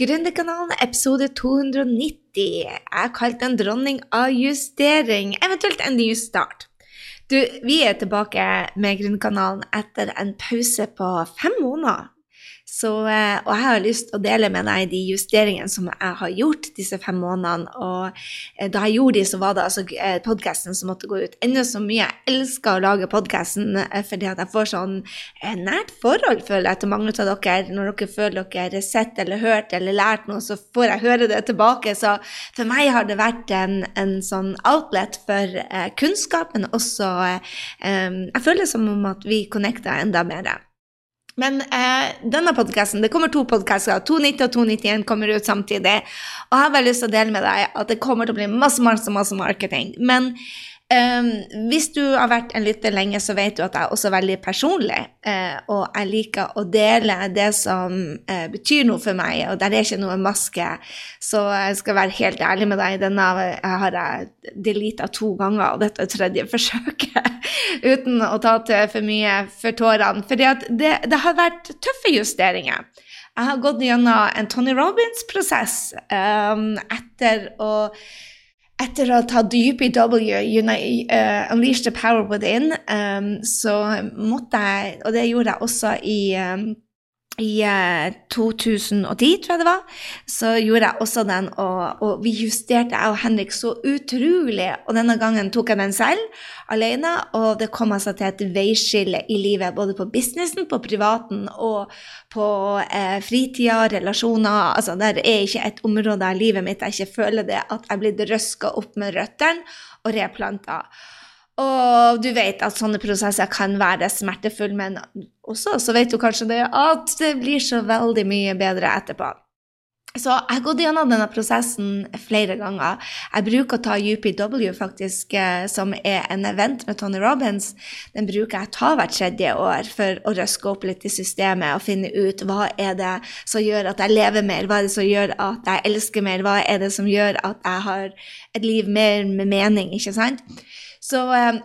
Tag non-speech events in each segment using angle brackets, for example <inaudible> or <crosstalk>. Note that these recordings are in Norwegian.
Gründerkanalen episode 290. Jeg har kalt den dronning av justering, eventuelt en ny start. Du, vi er tilbake med Gründerkanalen etter en pause på fem måneder. Så, eh, og jeg har lyst til å dele med deg de justeringene som jeg har gjort disse fem månedene. Og eh, da jeg gjorde de, så var det altså eh, podkasten som måtte gå ut. Enda så mye jeg elsker å lage podkasten fordi at jeg får sånn nært forhold, føler jeg, til mange av dere. Når dere føler dere sett eller hørt eller lært noe, så får jeg høre det tilbake. Så for meg har det vært en, en sånn outlet for kunnskap, men også Jeg føler det som om at vi connecter enda mer. Men eh, denne podkasten Det kommer to podkaster. 290 og 291 kommer ut samtidig. Og jeg har bare lyst til å dele med deg at det kommer til å bli masse, masse, masse marketing. Men Um, hvis du har vært en lytter lenge, så vet du at jeg er også veldig personlig. Uh, og jeg liker å dele det som uh, betyr noe for meg, og der er ikke noe maske. Så jeg skal være helt ærlig med deg. Denne har jeg deleta to ganger, og dette er tredje <laughs> forsøket. uten å ta til for mye for tårene. For det, det har vært tøffe justeringer. Jeg har gått gjennom en Tony Robins-prosess um, etter å etter å ha tatt UPW, uh, Unleash the Power Within, um, så måtte jeg Og det gjorde jeg også i um, i 2010, eh, tror jeg det var, så gjorde jeg også den, og, og, vi justerte, jeg og Henrik, så utrolig. Og denne gangen tok jeg den selv, alene, og det kom altså til et veiskille i livet, både på businessen, på privaten og på eh, fritida, relasjoner. Altså, det er ikke et område av livet mitt jeg ikke føler det, at jeg er blitt røska opp med røttene og replanta. Og du vet at sånne prosesser kan være smertefulle, men også så vet du kanskje det at det blir så veldig mye bedre etterpå. Så jeg har gått gjennom denne prosessen flere ganger. Jeg bruker å ta UPW, faktisk, eh, som er en event med Tony Robins. Den bruker jeg ta hvert tredje år for å røske opp litt i systemet og finne ut hva er det som gjør at jeg lever mer, hva er det som gjør at jeg elsker mer, hva er det som gjør at jeg har et liv mer med mening, ikke sant? Så eh,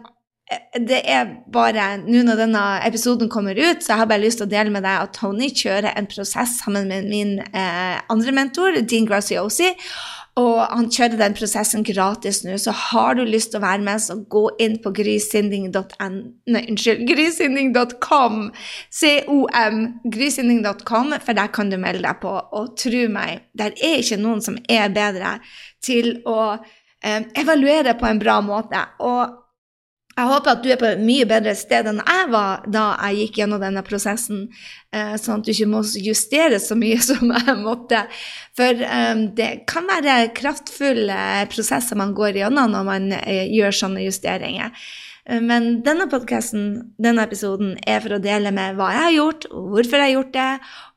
det er bare Nå når denne episoden kommer ut, så jeg har bare lyst til å dele med deg at Tony kjører en prosess sammen med min eh, andre mentor, Dean Graziosi. Og han kjører den prosessen gratis nå, så har du lyst til å være med, så gå inn på grysynding.com, C-O-M, grysynding.com, for der kan du melde deg på. Og tro meg, der er ikke noen som er bedre til å evaluere på en bra måte. Og jeg håper at du er på et mye bedre sted enn jeg var da jeg gikk gjennom denne prosessen, eh, sånn at du ikke må justere så mye <laughs> som jeg måtte. For det kan være kraftfulle prosesser man går gjennom når man uh, gjør sånne justeringer. Men denne podkasten, denne episoden, er for å dele med hva jeg har gjort, hvorfor jeg har gjort det,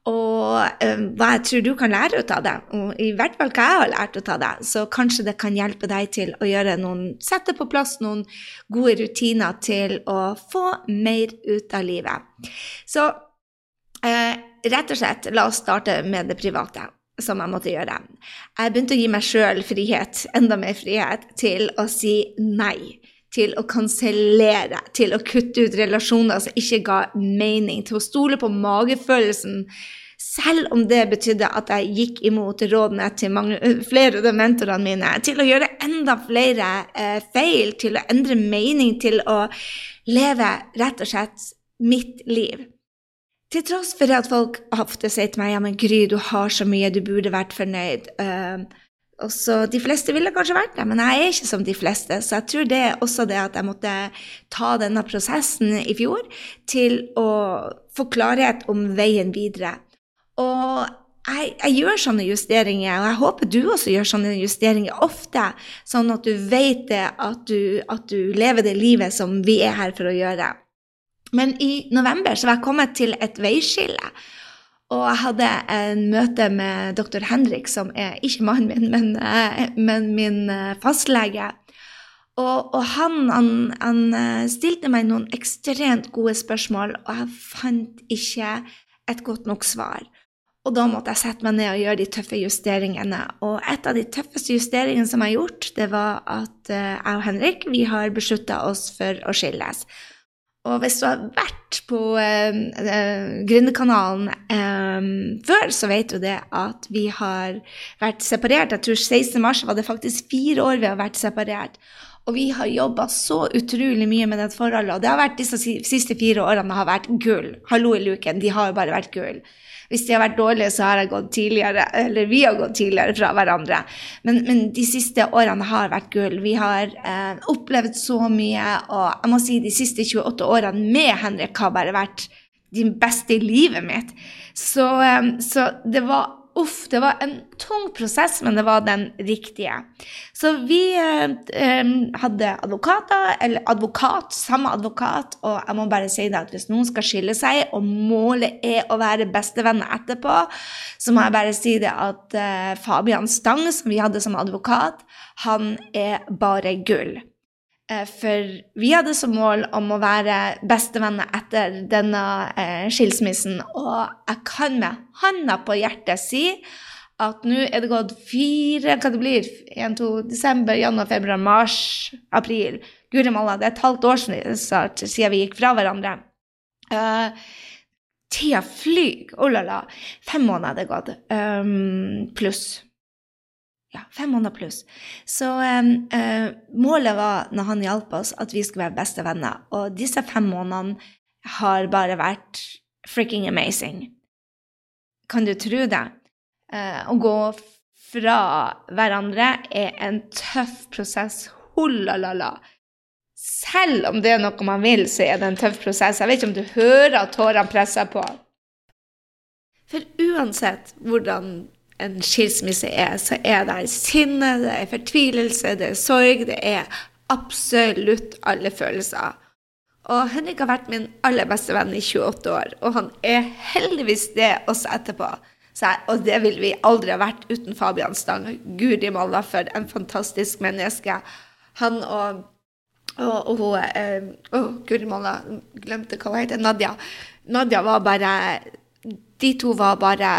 og um, hva jeg tror du kan lære ut av det. Og i hvert fall hva jeg har lært ut av det. Så kanskje det kan hjelpe deg til å gjøre noen, sette på plass noen gode rutiner til å få mer ut av livet. Så uh, rett og slett, la oss starte med det private. Som jeg måtte gjøre. Jeg begynte å gi meg sjøl frihet, enda mer frihet, til å si nei til å kansellere, til å kutte ut relasjoner som ikke ga mening, til å stole på magefølelsen, selv om det betydde at jeg gikk imot rådene til mange, flere av mentorene mine, til å gjøre enda flere eh, feil, til å endre mening, til å leve rett og slett mitt liv. Til tross for at folk ofte sier til meg ja, men Gry, du har så mye, du burde vært fornøyd. Uh, og så De fleste ville kanskje vært det, men jeg er ikke som de fleste. Så jeg tror det er også det at jeg måtte ta denne prosessen i fjor til å få klarhet om veien videre. Og jeg, jeg, gjør sånne justeringer, og jeg håper du også gjør sånne justeringer ofte, sånn at du vet det, at du, at du lever det livet som vi er her for å gjøre. Men i november så var jeg kommet til et veiskille. Og jeg hadde en møte med doktor Henrik, som er ikke mannen min, men, eh, men min eh, fastlege. Og, og han, han, han, eh, stilte meg noen ekstremt gode spørsmål, og jeg fant ikke et godt nok svar. Og da måtte jeg sette meg ned og gjøre de tøffe justeringene. Og et av de tøffeste justeringene som jeg har gjort, det var at jeg og Henrik vi har beslutta oss for å skilles. Og hvis du har vært på uh, uh, Gründerkanalen um, før, så vet du det at vi har vært separert. Jeg tror 16. mars var det faktisk fire år vi har vært separert. Og vi har jobba så utrolig mye med det forholdet. Og det har vært disse siste fire årene har vært gull. Hallo i luken, de har bare vært gull. Hvis de har vært dårlige, så har jeg gått tidligere, eller vi har gått tidligere fra hverandre. Men, men de siste årene har vært gull. Vi har eh, opplevd så mye, og jeg må si de siste 28 årene med Henrik har bare vært de beste i livet mitt. Så, eh, så det var Uff, det var en tung prosess, men det var den riktige. Så vi eh, hadde advokater, eller advokat, samme advokat, og jeg må bare si det at hvis noen skal skille seg, og målet er å være bestevenner etterpå, så må jeg bare si det at eh, Fabian Stang, som vi hadde som advokat, han er bare gull. Eh, for vi hadde som mål om å være bestevenner etter denne eh, skilsmissen. Og jeg kan med handa på hjertet si at nå er det gått fire Hva det blir 1, 2, desember, januar, februar, mars, april. Guri malla, det er et halvt år siden vi gikk fra hverandre. Uh, tida flyr. Oh la la. Fem måneder er det gått. Um, pluss ja, fem måneder pluss. Så eh, målet var, når han hjalp oss, at vi skulle være beste venner. Og disse fem månedene har bare vært freaking amazing. Kan du tro det? Eh, å gå fra hverandre er en tøff prosess. Hollalala. Selv om det er noe man vil, så er det en tøff prosess. Jeg vet ikke om du hører at tårene presser på. For uansett hvordan en skilsmisse er, så er det sinne, det er fortvilelse, det er sorg, det er absolutt alle følelser. Og Henrik har vært min aller beste venn i 28 år, og han er heldigvis det også etterpå. Jeg, og det ville vi aldri ha vært uten Fabian Stang. Guri malla, for en fantastisk menneske. Han og og, og eh, oh, Guri malla, glemte hva hun heter. Nadia. Nadia var bare De to var bare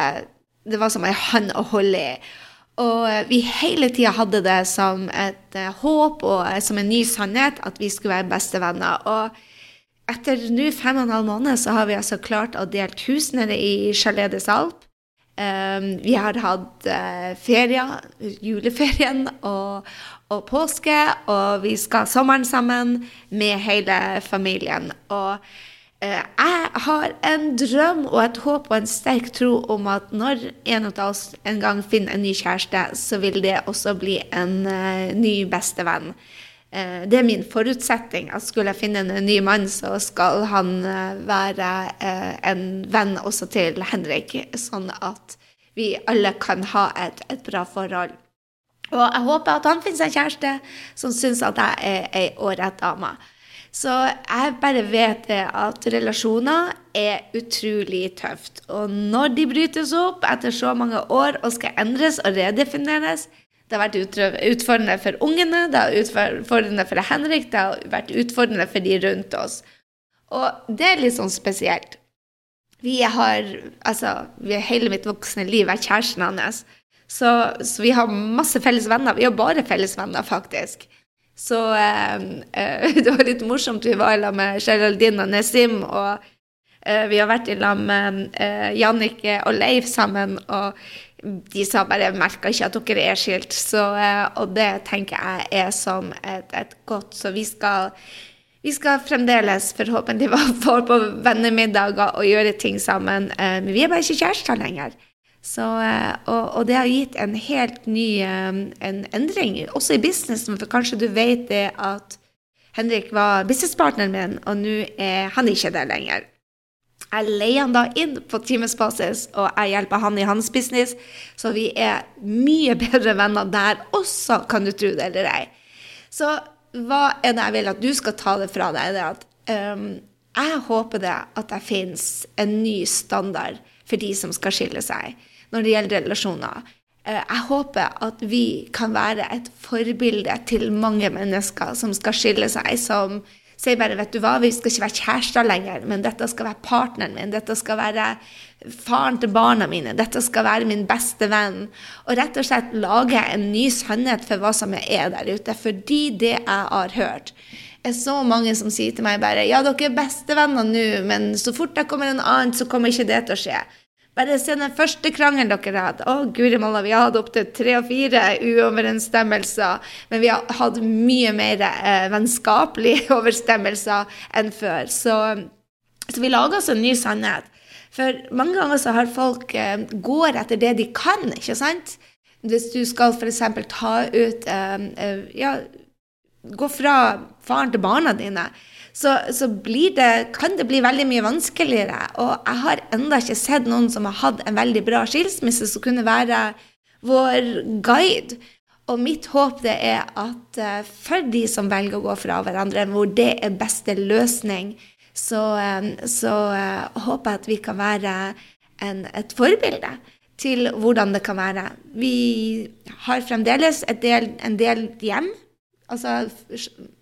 det var som ei hånd å holde i. Og eh, vi hele tida hadde det som et uh, håp og uh, som en ny sannhet at vi skulle være bestevenner. Og etter nå fem og en halv måned så har vi altså klart å dele hus nede i Chalet des. Um, vi har hatt uh, ferier, juleferien og, og, påske, og vi skal ha sommeren sammen med hele familien. Og Eh, jeg har en drøm og et håp og en sterk tro om at når en av oss en gang finner en ny kjæreste, så vil det også bli en uh, ny bestevenn. Uh, det er min forutsetning at skulle jeg finne en ny mann, så skal han være en venn også til Henrik, sånn at vi alle kan ha et, et bra forhold. Og jeg håper at han finner seg kjæreste som syns at jeg er ei ålreit dame. Så jeg bare vet det at relasjoner er utrolig tøft. Og når de brytes opp etter så mange år og skal endres og redefineres Det har vært utfordrende for ungene, det har vært utfordrende for Henrik, det har vært utfordrende for de rundt oss. Og det er litt sånn spesielt. Vi har altså, vi har hele mitt voksne liv vært kjæresten hans. Så, så, vi har masse felles venner. Vi har bare felles venner, faktisk. Så eh, eh, <laughs> det var litt morsomt. Vi var i lag med Geraldine og Nesim, og eh, vi har vært i lag med eh, Jannike og Leif sammen. og de sa bare merka ikke at dere er skilt'. Så, eh, og det tenker jeg er som et, et godt Så vi skal, vi skal fremdeles forhåpentligvis <laughs> få på vennemiddager og gjøre ting sammen. Eh, men vi er bare ikke kjærester lenger. Så, eh, og, og, det har gitt en helt ny eh, en endring, også i businessen. For kanskje du vet det at Henrik var businesspartneren min, og nå er han ikke det lenger. Jeg leier han da inn på timesbasis, og jeg hjelper han i hans business. Så vi er mye <laughs> bedre venner der også, kan du tro det eller ei. Så hva er det jeg vil at du skal ta det fra deg? Det at um, jeg håper det at det finnes en ny standard for de som skal skille seg når det gjelder relasjoner. Eh, jeg håper at vi kan være et forbilde til mange mennesker som skal skille seg, som sier bare vet du hva, vi skal ikke være kjærester lenger, men dette skal være partneren min, dette skal være faren til barna mine, dette skal være min beste venn. Og rett og slett lage en ny sannhet for hva som er der ute. Fordi det jeg har hørt, er så mange som sier til meg bare Ja, dere er bestevenner nå, men så fort det kommer en annen, så kommer ikke det til å skje. Bare se den første krangelen dere hadde. Å, guri malla, vi har hatt opptil tre og fire uoverensstemmelser. Men vi har hatt mye mer eh, vennskapelige <laughs> overstemmelser enn før. Så, så vi lager oss en ny sannhet. For mange ganger så har folk eh, går etter det de kan, ikke sant? Hvis du skal f.eks. ta ut eh, eh, Ja, gå fra faren til barna dine så, så det, kan det bli veldig mye vanskeligere. Og jeg har ennå ikke sett noen som har hatt en veldig bra skilsmisse, som kunne være vår guide. Og mitt håp det er at uh, for de som velger å gå fra hverandre, hvor det er beste løsning, så, um, så uh, håper jeg at vi kan være en, et forbilde til hvordan det kan være. Vi har fremdeles del, en del hjem. Altså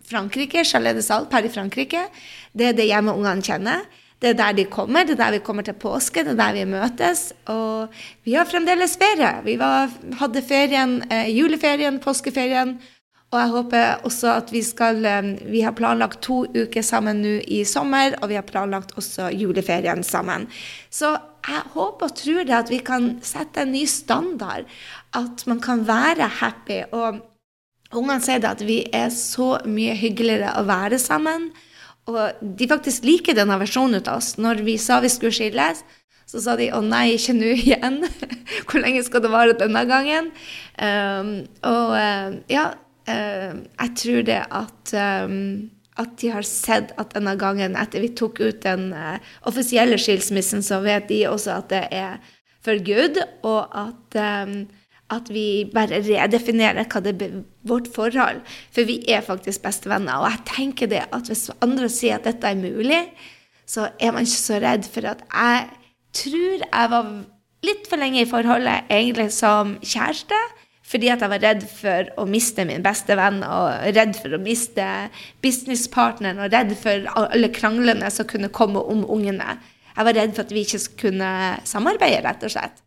Frankrike, Chalet de Salle, per i Frankrike. Det er det hjemmet ungene kjenner. Det er der de kommer, det er der vi kommer til påske, det er der vi møtes. Og vi har fremdeles ferie. Vi var, hadde ferien, eh, juleferien, påskeferien. Og jeg håper også at vi skal eh, Vi har planlagt to uker sammen nå i sommer, og vi har planlagt også juleferien sammen. Så jeg håper og tror det at vi kan sette en ny standard. At man kan være happy. og Ungene sier at vi er så mye hyggeligere å være sammen. Og de faktisk liker denne versjonen av oss. Når vi sa vi skulle skilles, så sa de 'Å nei, ikke nå igjen'. <laughs> Hvor lenge skal det vare denne gangen? Um, og uh, ja, uh, jeg tror det at um, at de har sett at denne gangen, etter vi tok ut den uh, offisielle skilsmissen, så vet de også at det er for good, og at um, at vi bare redefinerer hva det er vårt forhold. For vi er faktisk bestevenner. Og jeg tenker det at hvis andre sier at dette er mulig, så er man ikke så redd. For at jeg tror jeg var litt for lenge i forholdet egentlig som kjæreste. Fordi at jeg var redd for å miste min beste venn, og redd for å miste businesspartneren, og redd for alle kranglene som kunne komme om ungene. Jeg var redd for at vi ikke kunne samarbeide, rett og slett.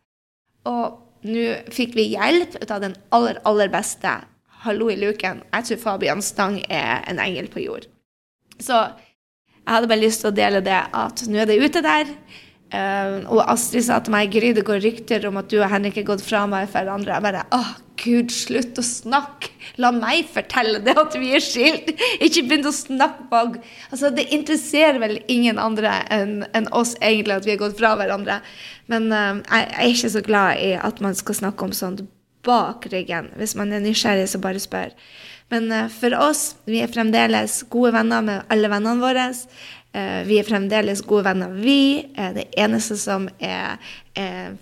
Og nå fikk vi hjelp av den aller, aller beste. Hallo i luken. Jeg tror Fabian Stang er en engel på jord. Så jeg hadde bare lyst til å dele det at nå er det ute der. Uh, og Astrid sa til meg Gry, det går rykter om at du og Henrik er gått fra meg for hverandre. Jeg bare åh, gud, slutt å snakke! La meg fortelle det at vi er skilt! Ikke begynn å snakke bak Altså, det interesserer vel ingen andre enn en oss egentlig at vi har gått fra hverandre. Men jeg, jeg er ikke så glad i at man skal snakke om sånt bak ryggen. Hvis man er nysgjerrig, så bare spør. Men uh, for oss, vi er fremdeles gode venner med alle vennene våre. Uh, vi er fremdeles gode venner, vi. Uh, det eneste som er, er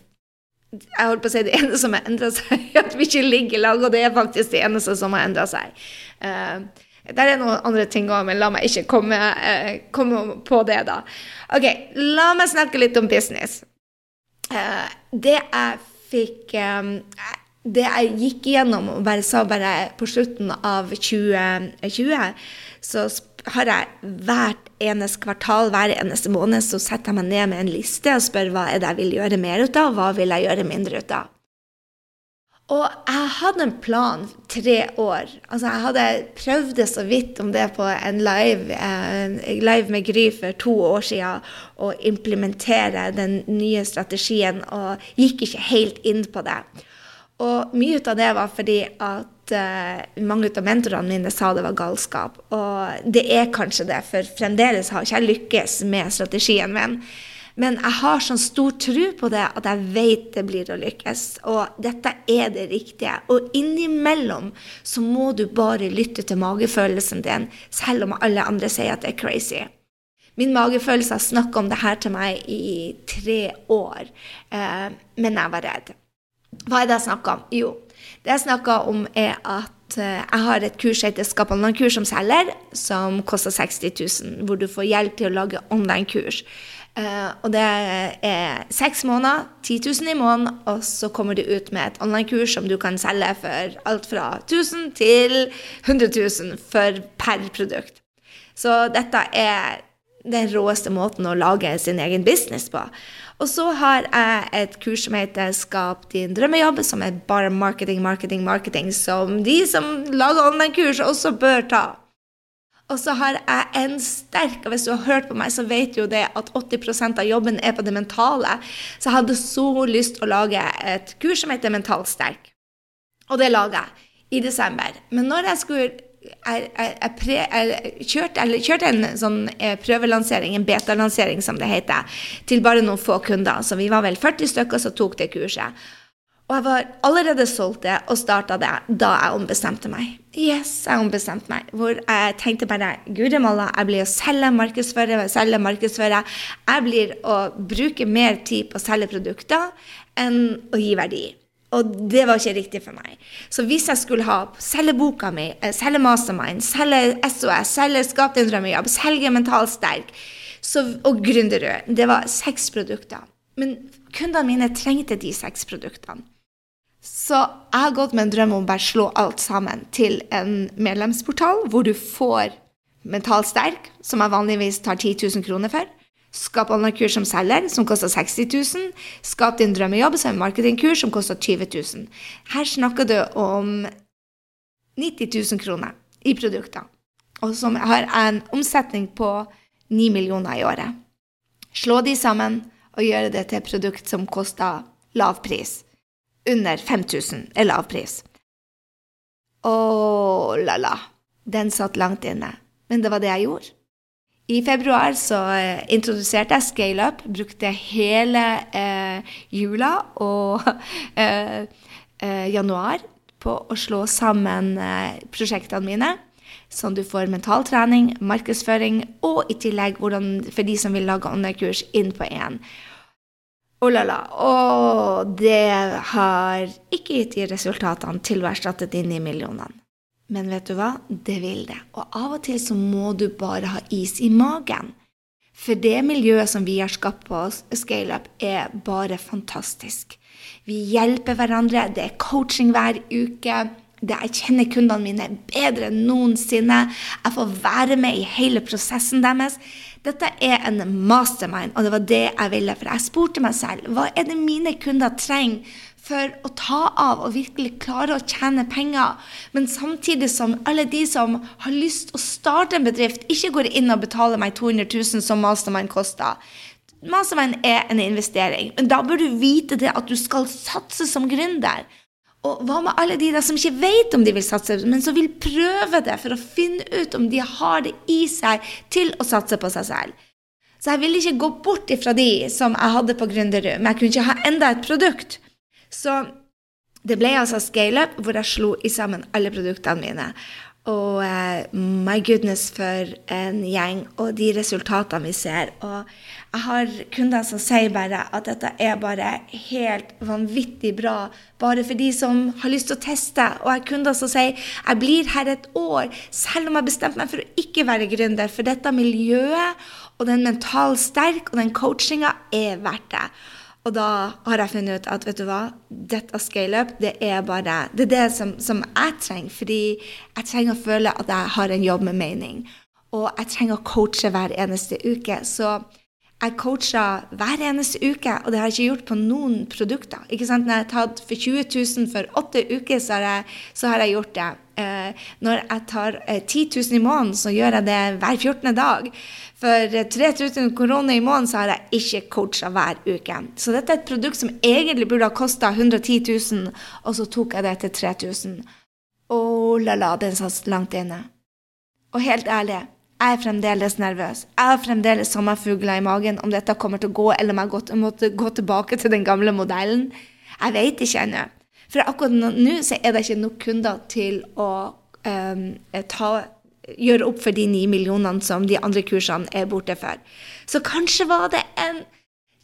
jeg holdt på å si det eneste som har endra seg, <laughs> at vi ikke ligger i lag, og det er faktisk det eneste som har endra seg. Uh, der er noen andre ting òg, men la meg ikke komme, uh, komme, på det, da. Ok, la meg snakke litt om business. Uh, det jeg fikk um, Det jeg gikk igjennom og bare sa bare på slutten av 2020, så har jeg hvert eneste kvartal, hver eneste måned, så setter jeg meg ned med en liste og spør hva er det jeg vil gjøre mer ut av, og hva vil jeg gjøre mindre ut av. Og jeg hadde en plan tre år. Altså, jeg hadde prøvd det så vidt om det på en live, en live med Gry for to år siden, å implementere den nye strategien, og gikk ikke helt inn på det. Og mye av det var fordi at mange av mentorene mine sa det var galskap. Og det er kanskje det, for fremdeles har ikke jeg lykkes med strategien min. Men jeg har sånn stor tro på det at jeg vet det blir å lykkes. Og dette er det riktige. Og innimellom så må du bare lytte til magefølelsen din, selv om alle andre sier at det er crazy. Min magefølelse har snakka om det her til meg i tre år, eh, men jeg var redd. Hva er det jeg snakker om? Jo, det jeg snakker om, er at eh, jeg har et kurs som heter Skap online-kurs som selger, som koster 60 000, hvor du får hjelp til å lage online-kurs. Uh, og det er seks måneder, 10 000 i måneden, og så kommer du ut med et online-kurs som du kan selge for alt fra 1000 til 100 000 for per produkt. Så dette er den råeste måten å lage sin egen business på. Og så har jeg et kurs som heter Skap din drømmejobb, som er bare marketing, marketing, marketing, som de som lager online-kurs, også bør ta. Og så har jeg en sterk Og hvis du har hørt på meg, så vet du jo det at 80% av jobben er på det mentale. Så jeg hadde så lyst til å lage et kurs som heter Mentalt sterk. Og det laga jeg i desember. Men når jeg skulle jeg, kjørte, en sånn eh, prøvelansering, en betalansering som det heter, til bare noen få kunder. Så vi var vel 40 stykker som tok det kurset. Og jeg var allerede solgt det og starta det da jeg ombestemte meg. Yes, jeg ombestemte meg. Hvor jeg tenkte bare Guri malla, jeg blir å selge, markedsføre, selge, markedsføre. Jeg blir å bruke mer tid på å selge produkter enn å gi verdi. Og det var ikke riktig for meg. Så hvis jeg skulle ha selge boka mi, eh, selge Mastermind, selge SOS, selge Skap din drømmejobb, selge Mentalt sterk så, og Gründerød Det var seks produkter. Men kundene mine trengte de seks produktene. Så jeg har gått med en drøm om å bare slå alt sammen til en medlemsportal, hvor du får Mentalt sterk, som jeg vanligvis tar 10 000 kroner for. Skap online-kurs som selger, som koster 60 000. Skap din drømmejobb, som er som koster 20 000. Her snakker du om 90 000 kroner i produkter, og som har en omsetning på 9 millioner i året. Slå de sammen og gjøre det til et produkt som koster lav pris under 5000 er lav pris. Å la la. Den satt langt inne. Men det var det jeg gjorde. I februar så eh, introduserte jeg ScaleUp. Brukte hele eh, jula og <laughs> eh, eh, januar på å slå sammen eh, prosjektene mine. Sånn du får mentaltrening, markedsføring og i tillegg hvordan, for de som vil lage online-kurs, inn på én. Oh la la. Og det har ikke gitt de resultatene til å erstatte de ni millionene. Men vet du hva? Det vil det. Og av og til så må du bare ha is i magen. For det miljøet som vi har skapt på oss, ScaleUp, er bare fantastisk. Vi hjelper hverandre. Det er coaching hver uke. Jeg kjenner kundene mine bedre enn noensinne. Jeg får være med i hele prosessen deres. Dette er en mastermind, og det var det jeg ville. For jeg spurte meg selv hva er det mine kunder trenger for å ta av og virkelig klare å tjene penger, men samtidig som alle de som har lyst å starte en bedrift, ikke går inn og betaler meg 200 000 som mastermind koster. Mastermind er en investering, men da bør du vite det at du skal satse som gründer. Og hva med alle de der som ikke vet om de vil satse, men som vil prøve det for å finne ut om de har det i seg til å satse på seg selv? Så jeg ville ikke gå bort ifra de som jeg hadde på Gründerud, men jeg kunne ikke ha enda et produkt. Så det ble altså ScaleUp, hvor jeg slo i sammen alle produktene mine. Og uh, my goodness, for en gjeng, og de resultatene vi ser. Og jeg har kunder som sier bare at dette er bare helt vanvittig bra, bare for de som har lyst til å teste. Og jeg har kunder som sier jeg blir her et år, selv om jeg har bestemt meg for å ikke være gründer. For dette miljøet og den mentalt sterk og den coachinga er verdt det. Og da har jeg funnet ut at vet du hva, dette scaleup, det er bare det er det som, som, jeg trenger. Fordi jeg trenger å føle at jeg har en jobb med mening. Og jeg trenger å coache hver eneste uke. Så jeg coacher hver eneste uke, og det har jeg ikke gjort på noen produkter. Ikke sant? Når jeg har tatt for 20 000 for åtte uker, så har jeg, så har jeg gjort det. Eh, når jeg tar eh, 10 000 i måneden, så gjør jeg det hver 14. dag. For 3000 kroner i måneden så har jeg ikke coacha hver uke. Så dette er et produkt som egentlig burde ha kosta 110 000, og så tok jeg det til 3000. Oh la la, den satt langt inne. Og helt ærlig, jeg er fremdeles nervøs. Jeg har fremdeles sommerfugler i magen om dette kommer til å gå, eller om jeg måtte gå tilbake til den gamle modellen. Jeg vet ikke ennå. For akkurat nå så er det ikke nok kunder til å um, ta gjøre opp for de ni millionene som de andre kursene er borte for. Så kanskje var det en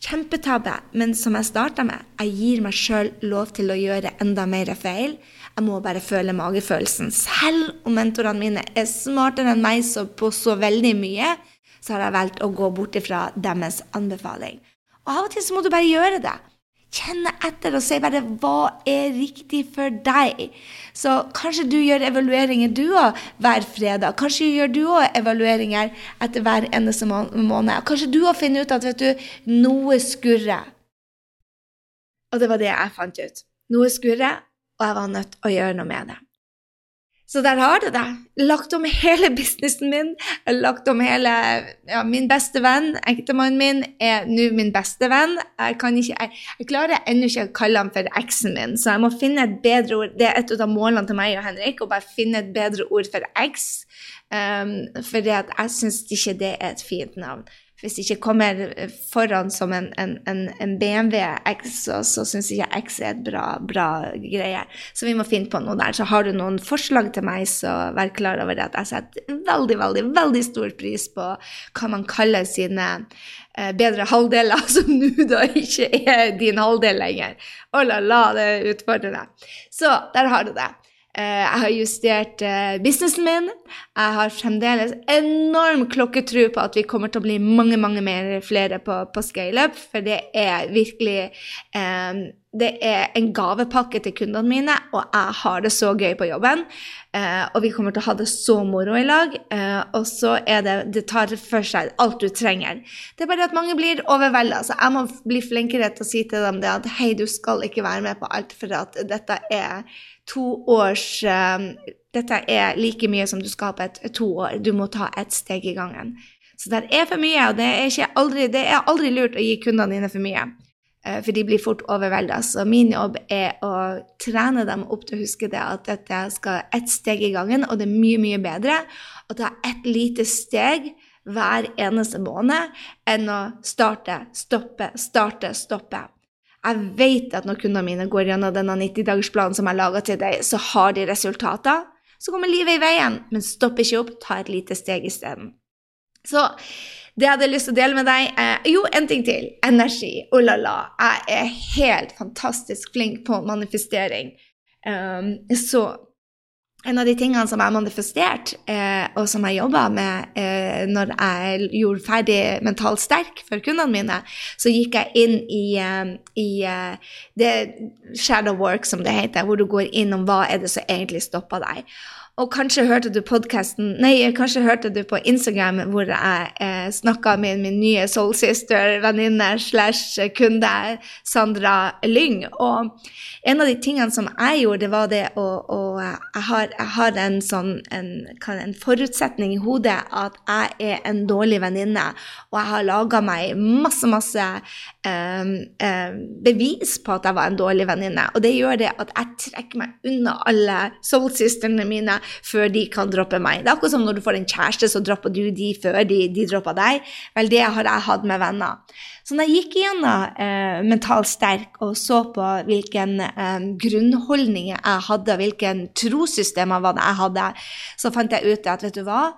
kjempetabbe, men som jeg starta med, jeg gir meg sjøl lov til å gjøre enda mer feil. Jeg må bare føle magefølelsen. Selv om mentorene mine er smartere enn meg så på så veldig mye, så har jeg valgt å gå bort ifra deres anbefaling. Og av og til så må du bare gjøre det. Kjenne etter og si bare hva er riktig for deg. Så kanskje du gjør evalueringer du òg hver fredag. Kanskje gjør du òg evalueringer etter hver eneste måned. Kanskje du òg finner ut at vet du, noe skurrer. Og det var det jeg fant ut. Noe skurrer, og jeg var nødt til å gjøre noe med det. Så der har du det. Lagt om hele businessen min. Lagt om hele ja, Min beste venn, ektemannen min, er nå min beste venn. Jeg, ikke, jeg, jeg klarer ennå ikke å kalle ham for eksen min, så jeg må finne et bedre ord. Det er et av målene til meg og Henrik, å bare finne et bedre ord for eks. Um, for jeg syns ikke det er et fint navn hvis det ikke kommer foran som en, en, en BMW X, så, så syns ikke X er et bra, bra greie. Så vi må finne på noe der. Så har du noen forslag til meg, så vær klar over at jeg setter veldig, veldig, veldig stor pris på hva man kaller sine eh, bedre halvdeler, <laughs> som nå da ikke er din halvdel lenger. Å la la, det er utfordrende. Så der har du det. Eh, jeg har justert eh, businessen min. Jeg har fremdeles enorm klokketro på at vi kommer til å bli mange mange mer flere på, på ScaleUp, for det er virkelig um, det er en gavepakke til kundene mine, og jeg har det så gøy på jobben. Uh, og vi kommer til å ha det så moro i lag. Uh, og så er det Det tar for seg alt du trenger. Det er bare at mange blir overvelda, så jeg må bli flinkere til å si til dem det at hei, du skal ikke være med på alt, for at dette er to års um, Dette er like mye som du skal ha på et, to år. Du må ta ett steg i gangen. Så det er for mye, og det er, aldri, det er aldri lurt å gi kundene dine for mye. Uh, for de blir fort overvelda. Så min jobb er å trene dem opp til å huske det at dette skal ett steg i gangen, og det er mye, mye bedre å ta ett lite steg hver eneste måned enn å starte, stoppe, starte, stoppe. Jeg vet at når kundene mine går gjennom denne 90-dagersplanen som jeg laga til deg, så har de resultater. Så kommer livet i veien, men stopp ikke opp, ta et lite steg isteden. Så det jeg hadde lyst til å dele med deg eh, Jo, en ting til. Energi. Oh la la. Jeg er helt fantastisk flink på manifestering. Um, så en av de tingene som jeg manifesterte, eh, og som jeg jobba med eh, når jeg gjorde ferdig Mentalt sterk for kundene mine, så gikk jeg inn i, eh, i eh, det shadow work, som det heter, hvor du går inn om hva er det som egentlig stopper deg. Og kanskje hørte du podkasten Nei, kanskje hørte du på Instagram hvor jeg eh, snakka med min nye soulsister, venninne slash kunde, Sandra Lyng. Og en av de tingene som jeg gjorde, det var det å, å jeg, har, jeg, har, en sånn en, en, forutsetning i hodet at jeg er en dårlig venninne, og jeg har laga meg masse, masse eh, eh, bevis på at jeg var en dårlig venninne. Og det gjør det at jeg trekker meg unna alle soulsisterne mine før de kan droppe meg. Det er akkurat som når du får en kjæreste, så dropper du de før de, de dropper deg. Vel, det har jeg hatt med venner. Så når jeg gikk igjennom eh, Mental sterk og så på hvilken eh, grunnholdning jeg hadde, hvilken trossystem jeg hadde, så fant jeg ut at vet du hva,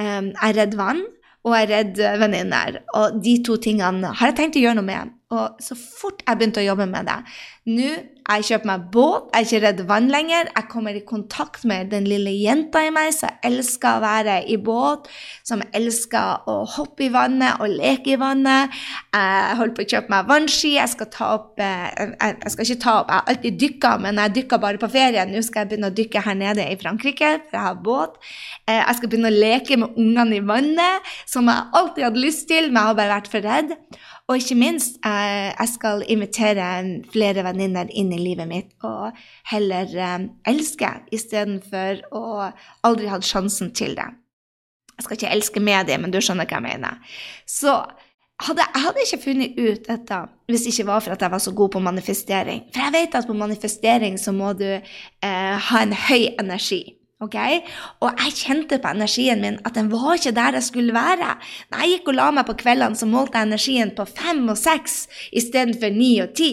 eh, jeg er redd vann og jeg er redd venninner. Og de to tingene har jeg tenkt å gjøre noe med. Og så fort jeg begynte å jobbe med det Nå jeg kjøper meg båt, jeg er ikke redd vann lenger. Jeg kommer i kontakt med den lille jenta i meg som elsker å være i båt, som elsker å hoppe i vannet og leke i vannet. Jeg holder på å kjøpe meg vannski. Jeg skal ta opp eh, Jeg skal ikke ta opp, jeg har alltid dykka, men jeg dykker bare på ferie. Nå skal jeg begynne å dykke her nede i Frankrike, for jeg har båt. Eh, jeg skal begynne å leke med ungene i vannet, som jeg alltid hadde lyst til, men jeg har bare vært for redd. Og ikke minst, eh, jeg skal invitere flere venninner inn i livet mitt og heller eh, elske istedenfor å aldri hatt sjansen til det. Jeg skal ikke elske med men du skjønner hva jeg mener. Så hadde, jeg hadde ikke funnet ut dette hvis det ikke var for at jeg var så god på manifestering. For jeg vet at på manifestering så må du eh, ha en høy energi. Okay? Og jeg kjente på energien min at den var ikke der jeg skulle være. Når jeg gikk og la meg på kveldene, så målte jeg energien på fem og seks istedenfor ni og ti.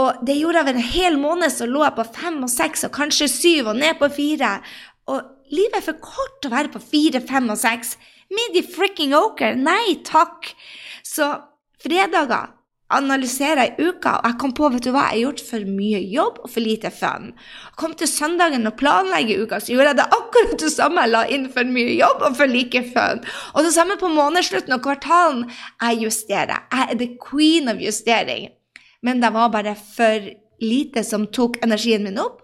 Og det gjorde jeg over en hel måned, så lå jeg på fem og seks og kanskje syv og ned på fire. Og livet er for kort til å være på fire, fem og seks. Midi fricking oker. Nei takk. Så fredager analysere i uka, og jeg kom på vet du hva, jeg har gjort for mye jobb og for lite fun. Kom til søndagen og planlegge uka, så gjorde jeg det akkurat det samme. Jeg la inn for mye jobb og for like fun. Og det samme på månedsslutten og kvartalen. Jeg justerer. Jeg er the queen of justering. Men det var bare for lite som tok energien min opp.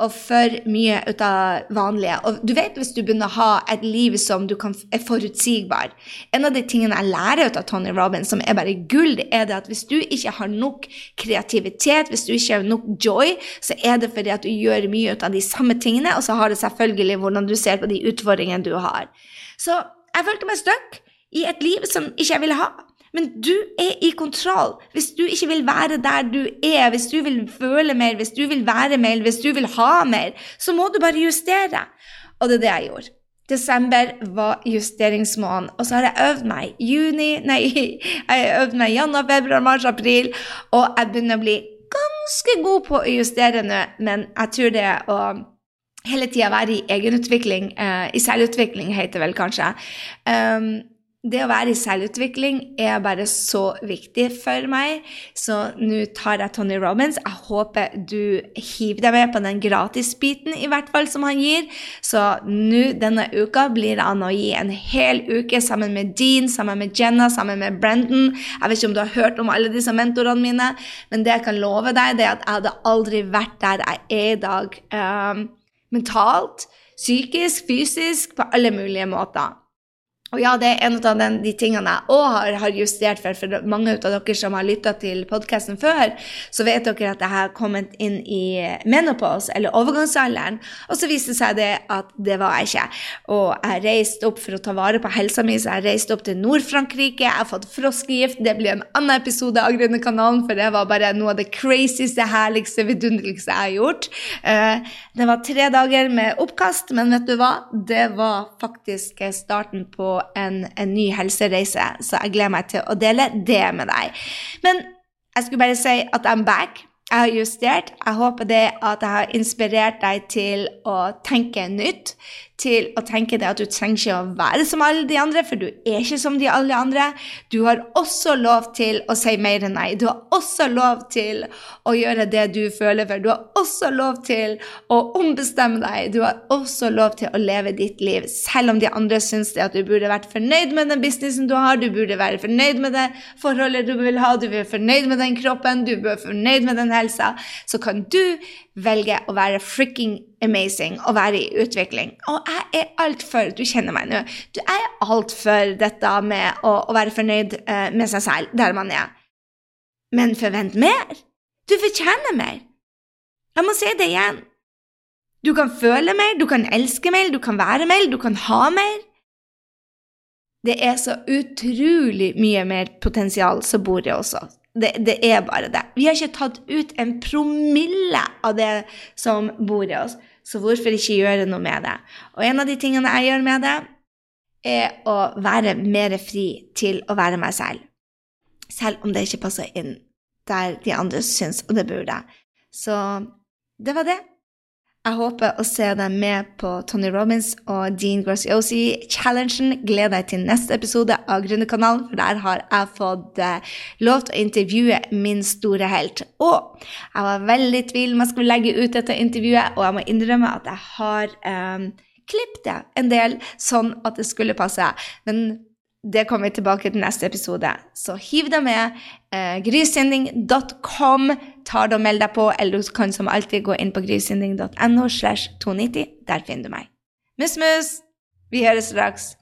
Og for mye ut av vanlige. Og du vet hvis du begynner å ha et liv som kan, er forutsigbar En av de tingene jeg lærer ut av Tony Robins, som er bare gull, er det at hvis du ikke har nok kreativitet, hvis du ikke har nok joy, så er det fordi at du gjør mye ut av de samme tingene, og så har det selvfølgelig hvordan du ser på de utfordringene du har. Så jeg følte meg stuck i et liv som ikke jeg ville ha. Men du er i kontroll. Hvis du ikke vil være der du er, hvis du vil føle mer, hvis du vil være mer, hvis du vil ha mer, så må du bare justere. Og det er det jeg gjorde. Desember var justeringsmåneden, og så har jeg øvd meg juni, <laughs> nei, jeg har øvd meg januar, februar, mars, april, og jeg begynner å bli ganske god på å justere nå, men jeg tror det å hele tida være i egenutvikling, uh, i selvutvikling heter det vel kanskje, um, det å være i selvutvikling er bare så viktig for meg. Så nå tar jeg Tony Robins. Jeg håper du hiver deg med på den gratisbiten, i hvert fall, som han gir. Så nå denne uka blir det an å gi en hel uke sammen med Dean, sammen med Jenna, sammen med Brendan. Jeg vet ikke om du har hørt om alle disse mentorene mine, men det jeg kan love deg, det er at jeg hadde aldri vært der jeg er i dag. Um, mentalt, psykisk, fysisk, på alle mulige måter. Og ja, det er en av den, de tingene jeg òg har, har, justert for. For mange av dere som har lytta til podkasten før, så vet dere at jeg har kommet inn i menopause, eller overgangsalderen. Og så viste det seg det at det var jeg ikke. Og jeg reiste opp for å ta vare på helsa mi, så jeg reiste opp til Nord-Frankrike. Jeg har fått froskegift. Det blir en annen episode av Grønne-kanalen, for det var bare noe av det crazyste, herligste, vidunderligste jeg har gjort. Uh, det var tre dager med oppkast, men vet du hva? Det var faktisk starten på en, en ny helsereise, så jeg gleder meg til å dele det med deg. Men jeg skulle bare si at I'm back. Jeg har justert. Jeg håper det at jeg har inspirert deg til å tenke nytt, til å tenke det at du trenger ikke å være som alle de andre, for du er ikke som de alle andre. Du har også lov til å si mer enn nei. Du har også lov til å gjøre det du føler for. Du har også lov til å ombestemme deg. Du har også lov til å leve ditt liv, selv om de andre syns det at du burde vært fornøyd med den businessen du har, du burde være fornøyd med det forholdet du vil ha, du burde være fornøyd med den kroppen, du burde være fornøyd med den helsa. Så kan du velge å være freaking amazing å være i utvikling. Og jeg er altfor Du kjenner meg nå. Du er altfor dette med å, å være fornøyd eh, med seg selv der man er. Men forvent mer. Du fortjener mer. Jeg må si det igjen. Du kan føle mer, du kan elske mer, du kan være mer, du kan ha mer. Det er så utrolig mye mer potensial som bor i oss. Det, det, er bare det. Vi har ikke tatt ut en promille av det som bor i oss. Så hvorfor ikke gjøre noe med det? Og en av de tingene jeg gjør med det, er å være mer fri til å være meg selv. Selv om det ikke passer inn der de andre syns, og det burde. Så det var det. Jeg håper å se deg med på Tony Robins og Dean Graciosi-challengen. Gled deg til neste episode av Gründerkanalen, for der har jeg fått uh, lov til å intervjue min store helt. Og jeg var veldig i tvil om jeg skulle legge ut dette intervjuet, og jeg må innrømme at jeg har um, klippet det en del sånn at det skulle passe. Men det kommer vi tilbake til neste episode. Så hiv deg med. Eh, grysynding.com tar det og meld deg på, eller du kan som alltid gå inn på grysynding.no slash 290. Der finner du meg. Mus-mus! Vi høres straks.